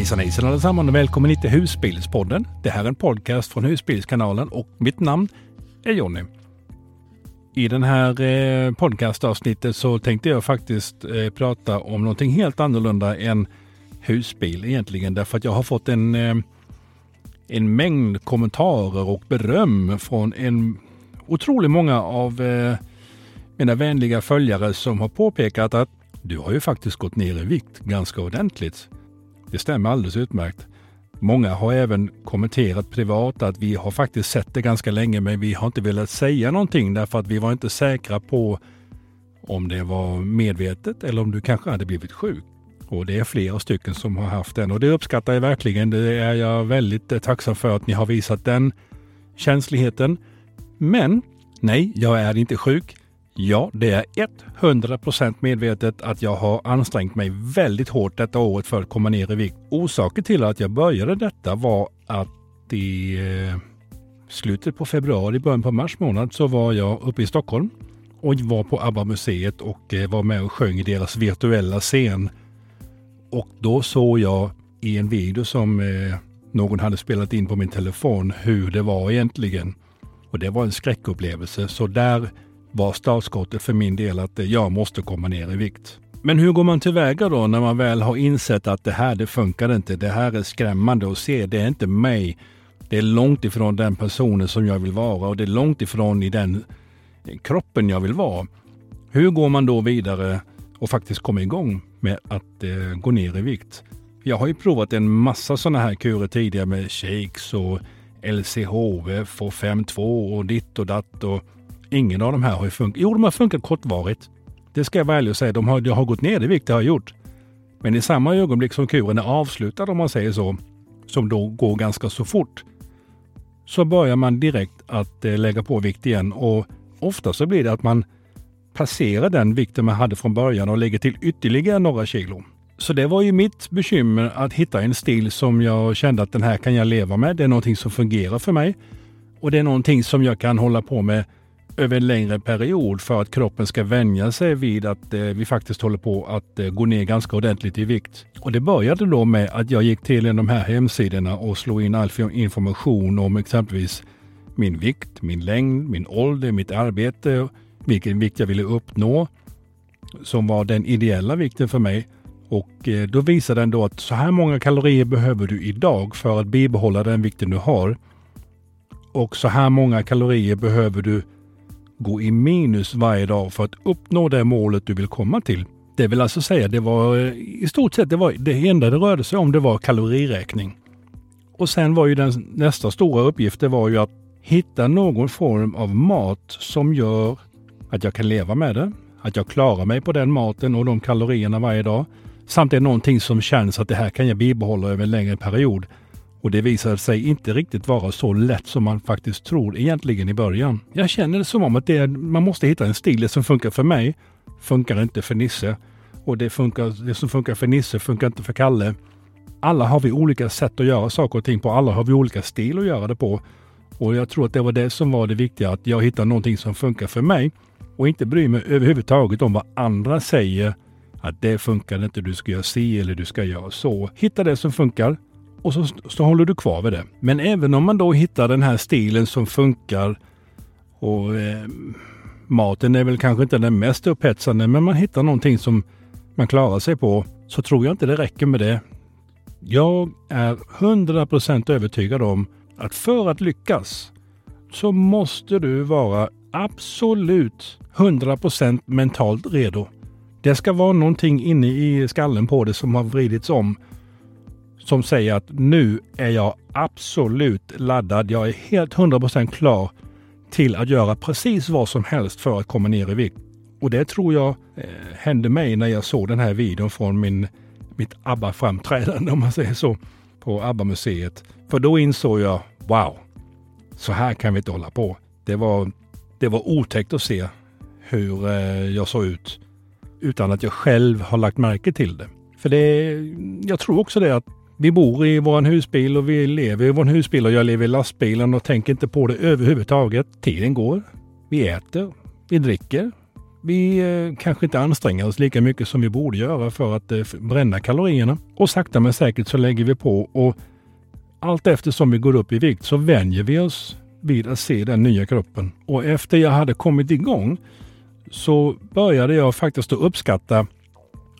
Hejsan hejsan allesammans och välkommen till Husbilspodden. Det här är en podcast från Husbilskanalen och mitt namn är Jonny. I den här eh, podcastavsnittet så tänkte jag faktiskt eh, prata om någonting helt annorlunda än husbil egentligen. Därför att jag har fått en, eh, en mängd kommentarer och beröm från en otroligt många av mina vänliga följare som har påpekat att du har ju faktiskt gått ner i vikt ganska ordentligt. Det stämmer alldeles utmärkt. Många har även kommenterat privat att vi har faktiskt sett det ganska länge men vi har inte velat säga någonting därför att vi var inte säkra på om det var medvetet eller om du kanske hade blivit sjuk. Och det är flera stycken som har haft den och det uppskattar jag verkligen. Det är jag väldigt eh, tacksam för att ni har visat den känsligheten. Men nej, jag är inte sjuk. Ja, det är 100% medvetet att jag har ansträngt mig väldigt hårt detta året för att komma ner i vikt. Orsaken till att jag började detta var att i eh, slutet på februari, början på mars månad så var jag uppe i Stockholm och var på ABBA-museet och eh, var med och sjöng i deras virtuella scen. Och då såg jag i en video som eh, någon hade spelat in på min telefon hur det var egentligen. Och det var en skräckupplevelse. Så där var startskottet för min del att eh, jag måste komma ner i vikt. Men hur går man tillväga då när man väl har insett att det här det funkar inte. Det här är skrämmande att se. Det är inte mig. Det är långt ifrån den personen som jag vill vara och det är långt ifrån i den eh, kroppen jag vill vara. Hur går man då vidare och faktiskt komma igång med att eh, gå ner i vikt? Jag har ju provat en massa sådana här kurer tidigare med shakes och LCHF och 5.2 och ditt och datt och Ingen av de här har ju funkat. Jo, de har funkat kortvarigt. Det ska jag vara ärlig och säga. De har, de har gått ner i vikt, det har jag gjort. Men i samma ögonblick som kuren är avslutad, om man säger så, som då går ganska så fort, så börjar man direkt att eh, lägga på vikt igen. Och ofta så blir det att man passerar den vikten man hade från början och lägger till ytterligare några kilo. Så det var ju mitt bekymmer att hitta en stil som jag kände att den här kan jag leva med. Det är någonting som fungerar för mig. Och det är någonting som jag kan hålla på med över en längre period för att kroppen ska vänja sig vid att eh, vi faktiskt håller på att eh, gå ner ganska ordentligt i vikt. Och det började då med att jag gick till en av de här hemsidorna och slog in all information om exempelvis min vikt, min längd, min ålder, mitt arbete, vilken vikt jag ville uppnå som var den ideella vikten för mig. Och eh, då visade den då att så här många kalorier behöver du idag för att bibehålla den vikten du har. Och så här många kalorier behöver du gå i minus varje dag för att uppnå det målet du vill komma till. Det vill alltså säga, det var eh, i stort sett det, var, det enda det rörde sig om det var kaloriräkning. Och sen var ju den nästa stora uppgift, det var ju att hitta någon form av mat som gör att jag kan leva med det, att jag klarar mig på den maten och de kalorierna varje dag. Samt är någonting som känns att det här kan jag bibehålla över en längre period. Och det visade sig inte riktigt vara så lätt som man faktiskt tror egentligen i början. Jag känner det som om att det är, man måste hitta en stil. Det som funkar för mig funkar inte för Nisse. Och det, funkar, det som funkar för Nisse funkar inte för Kalle. Alla har vi olika sätt att göra saker och ting på. Alla har vi olika stil att göra det på. Och jag tror att det var det som var det viktiga, att jag hittar någonting som funkar för mig och inte bryr mig överhuvudtaget om vad andra säger. Att det funkar inte, du ska göra si eller du ska göra så. Hitta det som funkar och så, så håller du kvar vid det. Men även om man då hittar den här stilen som funkar och eh, maten är väl kanske inte den mest upphetsande, men man hittar någonting som man klarar sig på, så tror jag inte det räcker med det. Jag är 100% övertygad om att för att lyckas så måste du vara absolut 100% mentalt redo. Det ska vara någonting inne i skallen på det som har vridits om som säger att nu är jag absolut laddad. Jag är helt 100% klar till att göra precis vad som helst för att komma ner i vikt. Och det tror jag eh, hände mig när jag såg den här videon från min, mitt ABBA-framträdande, om man säger så, på ABBA-museet. För då insåg jag, wow, så här kan vi inte hålla på. Det var, det var otäckt att se hur eh, jag såg ut utan att jag själv har lagt märke till det. För det, jag tror också det att vi bor i vår husbil och vi lever i vår husbil och jag lever i lastbilen och tänker inte på det överhuvudtaget. Tiden går. Vi äter. Vi dricker. vi eh, kanske inte anstränger oss lika mycket som vi borde göra för att eh, bränna kalorierna. Och sakta men säkert så lägger vi på och allt eftersom vi går upp i vikt så vänjer vi oss vid att se den nya kroppen. Och efter jag hade kommit igång så började jag faktiskt att uppskatta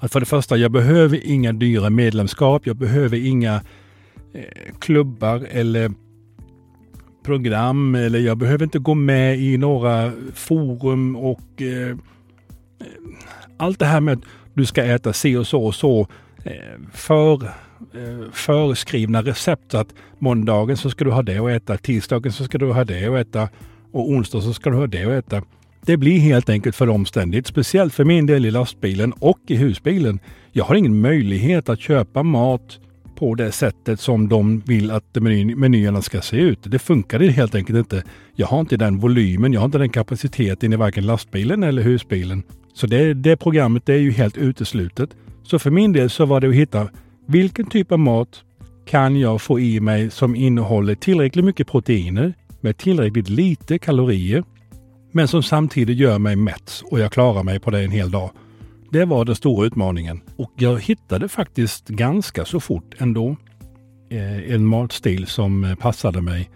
att för det första, jag behöver inga dyra medlemskap. Jag behöver inga eh, klubbar eller program eller jag behöver inte gå med i några forum och eh, allt det här med att du ska äta si och så och så eh, för eh, föreskrivna recept. att måndagen så ska du ha det och äta, tisdagen så ska du ha det och äta och onsdag så ska du ha det och äta. Det blir helt enkelt för omständigt, speciellt för min del i lastbilen och i husbilen. Jag har ingen möjlighet att köpa mat på det sättet som de vill att menyerna ska se ut. Det funkar helt enkelt inte. Jag har inte den volymen, jag har inte den kapaciteten i varken lastbilen eller husbilen. Så det, det programmet det är ju helt uteslutet. Så för min del så var det att hitta vilken typ av mat kan jag få i mig som innehåller tillräckligt mycket proteiner med tillräckligt lite kalorier men som samtidigt gör mig mätt och jag klarar mig på det en hel dag. Det var den stora utmaningen och jag hittade faktiskt ganska så fort ändå eh, en matstil som eh, passade mig.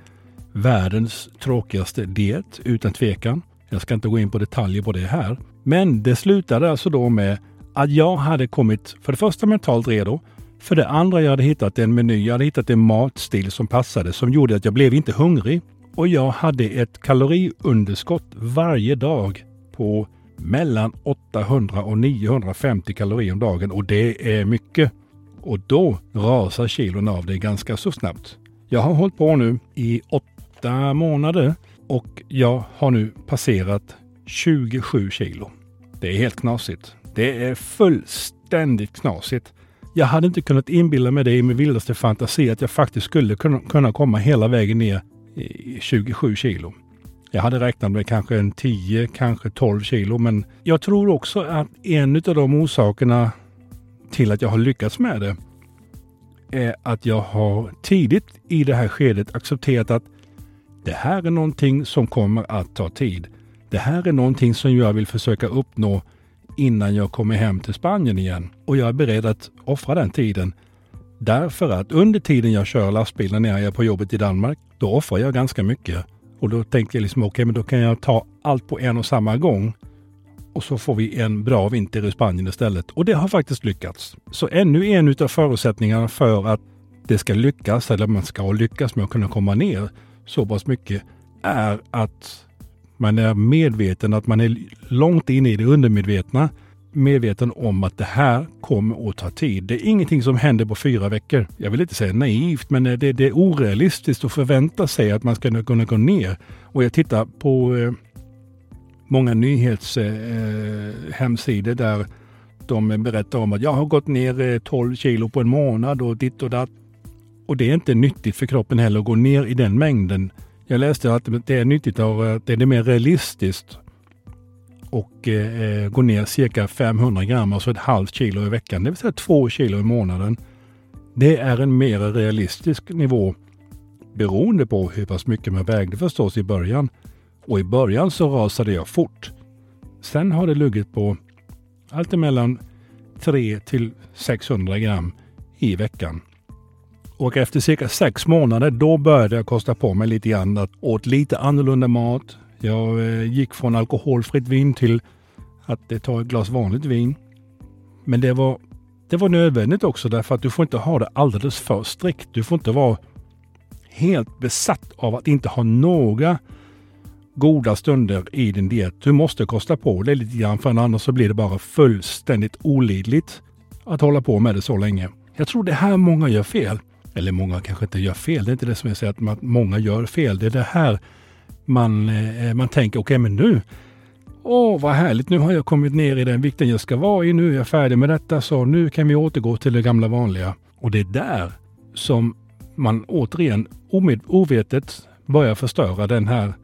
Världens tråkigaste diet utan tvekan. Jag ska inte gå in på detaljer på det här. Men det slutade alltså då med att jag hade kommit för det första mentalt redo. För det andra jag hade hittat en meny, jag hade hittat en matstil som passade som gjorde att jag blev inte hungrig. Och jag hade ett kaloriunderskott varje dag på mellan 800 och 950 kalorier om dagen och det är mycket. Och då rasar kilon av det ganska så snabbt. Jag har hållit på nu i åtta månader och jag har nu passerat 27 kilo. Det är helt knasigt. Det är fullständigt knasigt. Jag hade inte kunnat inbilla mig det i min vildaste fantasi att jag faktiskt skulle kunna komma hela vägen ner 27 kilo. Jag hade räknat med kanske en 10, kanske 12 kilo, men jag tror också att en av de orsakerna till att jag har lyckats med det är att jag har tidigt i det här skedet accepterat att det här är någonting som kommer att ta tid. Det här är någonting som jag vill försöka uppnå innan jag kommer hem till Spanien igen. Och jag är beredd att offra den tiden. Därför att under tiden jag kör lastbilen när jag är på jobbet i Danmark, då offrar jag ganska mycket. Och då tänkte jag liksom, okej, okay, men då kan jag ta allt på en och samma gång. Och så får vi en bra vinter i Spanien istället. Och det har faktiskt lyckats. Så ännu en av förutsättningarna för att det ska lyckas, eller man ska lyckas med att kunna komma ner så pass mycket, är att man är medveten, att man är långt inne i det undermedvetna medveten om att det här kommer att ta tid. Det är ingenting som händer på fyra veckor. Jag vill inte säga naivt, men eh, det, det är orealistiskt att förvänta sig att man ska kunna gå ner. Och jag tittar på eh, många nyhetshemsidor eh, eh där de berättar om att jag har gått ner eh, 12 kilo på en månad och ditt och datt. Och det är inte nyttigt för kroppen heller att gå ner i den mängden. Jag läste att det är nyttigt och att det är mer realistiskt och eh, går ner cirka 500 gram, alltså ett halvt kilo i veckan, det vill säga två kilo i månaden. Det är en mer realistisk nivå beroende på hur pass mycket man vägde förstås i början. Och i början så rasade jag fort. Sen har det luggit på allt emellan 3 till 600 gram i veckan. Och efter cirka sex månader då började jag kosta på mig lite grann. Att åt lite annorlunda mat, jag eh, gick från alkoholfritt vin till att eh, ta ett glas vanligt vin. Men det var, det var nödvändigt också därför att du får inte ha det alldeles för strikt. Du får inte vara helt besatt av att inte ha några goda stunder i din diet. Du måste kosta på dig lite grann för annars så blir det bara fullständigt olidligt att hålla på med det så länge. Jag tror det här många gör fel. Eller många kanske inte gör fel. Det är inte det som jag säger att många gör fel. Det är det här man, eh, man tänker, okej okay, men nu, åh vad härligt, nu har jag kommit ner i den vikten jag ska vara i, nu är jag färdig med detta, så nu kan vi återgå till det gamla vanliga. Och det är där som man återigen omed, ovetet börjar förstöra den här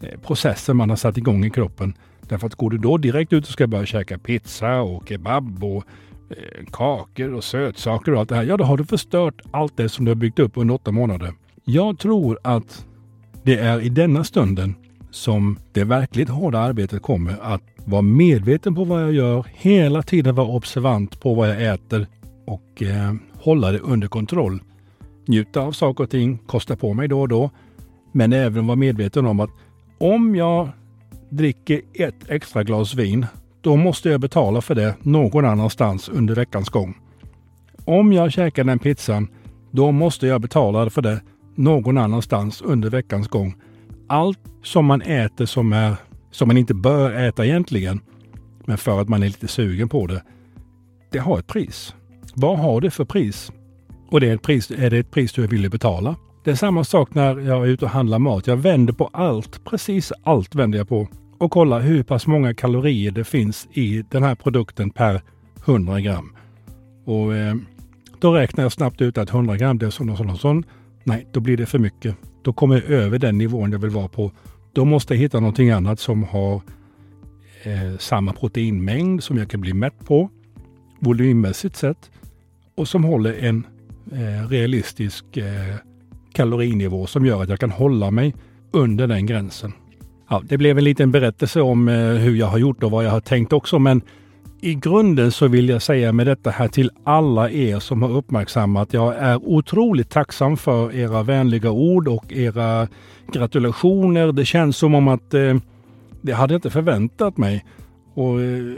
eh, processen man har satt igång i kroppen. Därför att går du då direkt ut och ska börja käka pizza och kebab och eh, kakor och sötsaker och allt det här, ja då har du förstört allt det som du har byggt upp under åtta månader. Jag tror att det är i denna stunden som det verkligt hårda arbetet kommer. Att vara medveten på vad jag gör, hela tiden vara observant på vad jag äter och eh, hålla det under kontroll. Njuta av saker och ting, kosta på mig då och då. Men även vara medveten om att om jag dricker ett extra glas vin, då måste jag betala för det någon annanstans under veckans gång. Om jag käkar den pizzan, då måste jag betala för det någon annanstans under veckans gång. Allt som man äter som, är, som man inte bör äta egentligen, men för att man är lite sugen på det, det har ett pris. Vad har det för pris? Och det är, ett pris, är det ett pris du är villig betala? Det är samma sak när jag är ute och handlar mat. Jag vänder på allt, precis allt vänder jag på och kollar hur pass många kalorier det finns i den här produkten per 100 gram. Och eh, då räknar jag snabbt ut att 100 gram det är sån och sån och sån. Nej, då blir det för mycket. Då kommer jag över den nivån jag vill vara på. Då måste jag hitta någonting annat som har eh, samma proteinmängd som jag kan bli mätt på volymmässigt sett och som håller en eh, realistisk eh, kalorinivå som gör att jag kan hålla mig under den gränsen. Ja, det blev en liten berättelse om eh, hur jag har gjort och vad jag har tänkt också, men i grunden så vill jag säga med detta här till alla er som har uppmärksammat. Jag är otroligt tacksam för era vänliga ord och era gratulationer. Det känns som om att eh, det hade jag inte förväntat mig. Och eh,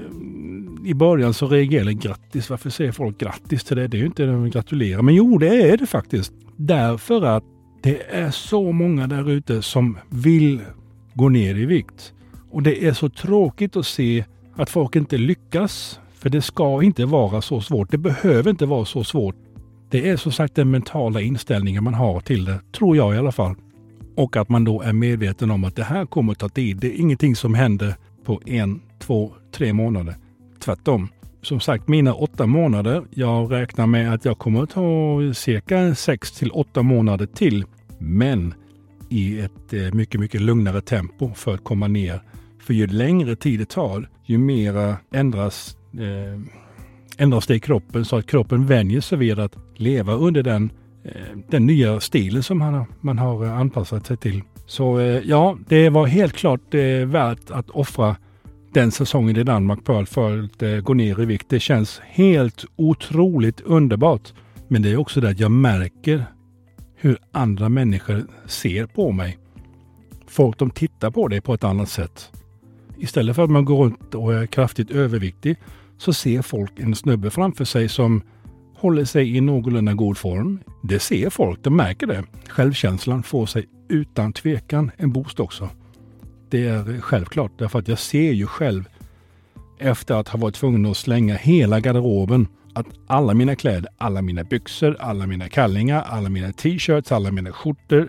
I början så reagerade jag grattis. Varför säger folk grattis till det? Det är ju inte det de gratulerar. Men jo, det är det faktiskt. Därför att det är så många där ute som vill gå ner i vikt. Och det är så tråkigt att se att folk inte lyckas. För det ska inte vara så svårt. Det behöver inte vara så svårt. Det är som sagt den mentala inställningen man har till det, tror jag i alla fall. Och att man då är medveten om att det här kommer att ta tid. Det är ingenting som händer på en, två, tre månader. Tvärtom. Som sagt, mina åtta månader. Jag räknar med att jag kommer att ta cirka sex till åtta månader till. Men i ett eh, mycket, mycket lugnare tempo för att komma ner. För ju längre tid det tar, ju mera ändras, eh, ändras det i kroppen så att kroppen vänjer sig vid att leva under den, eh, den nya stilen som man, man har eh, anpassat sig till. Så eh, ja, det var helt klart eh, värt att offra den säsongen i Danmark för, för att eh, gå ner i vikt. Det känns helt otroligt underbart. Men det är också det att jag märker hur andra människor ser på mig. Folk de tittar på dig på ett annat sätt. Istället för att man går runt och är kraftigt överviktig så ser folk en snubbe framför sig som håller sig i någorlunda god form. Det ser folk, de märker det. Självkänslan får sig utan tvekan en boost också. Det är självklart därför att jag ser ju själv efter att ha varit tvungen att slänga hela garderoben att alla mina kläder, alla mina byxor, alla mina kallingar, alla mina t-shirts, alla mina skjortor,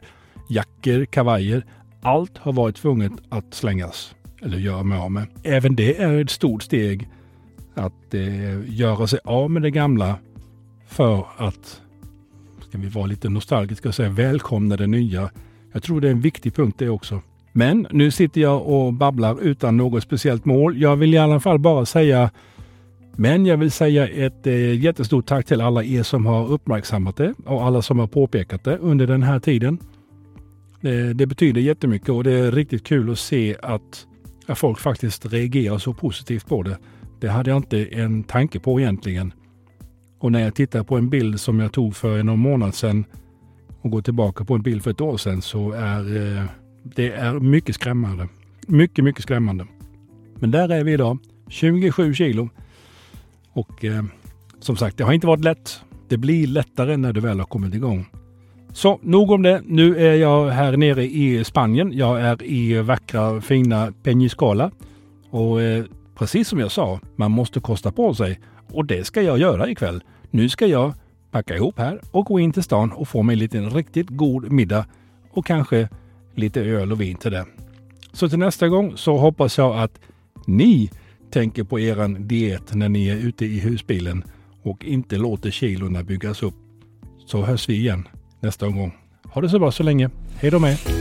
jackor, kavajer. Allt har varit tvunget att slängas eller göra mig av med. Även det är ett stort steg att eh, göra sig av med det gamla för att, ska vi vara lite nostalgiska och säga, välkomna det nya. Jag tror det är en viktig punkt det också. Men nu sitter jag och babblar utan något speciellt mål. Jag vill i alla fall bara säga men jag vill säga ett eh, jättestort tack till alla er som har uppmärksammat det och alla som har påpekat det under den här tiden. Det, det betyder jättemycket och det är riktigt kul att se att, att folk faktiskt reagerar så positivt på det. Det hade jag inte en tanke på egentligen. Och när jag tittar på en bild som jag tog för någon månad sedan och går tillbaka på en bild för ett år sedan så är eh, det är mycket skrämmande. Mycket, mycket skrämmande. Men där är vi idag. 27 kilo. Och eh, som sagt, det har inte varit lätt. Det blir lättare när du väl har kommit igång. Så nog om det. Nu är jag här nere i Spanien. Jag är i vackra fina Peñiscola. Och eh, precis som jag sa, man måste kosta på sig. Och det ska jag göra ikväll. Nu ska jag packa ihop här och gå in till stan och få mig en liten riktigt god middag och kanske lite öl och vin till det. Så till nästa gång så hoppas jag att ni tänker på eran diet när ni är ute i husbilen och inte låter kilorna byggas upp. Så hörs vi igen nästa omgång. Ha det så bra så länge. Hej då med!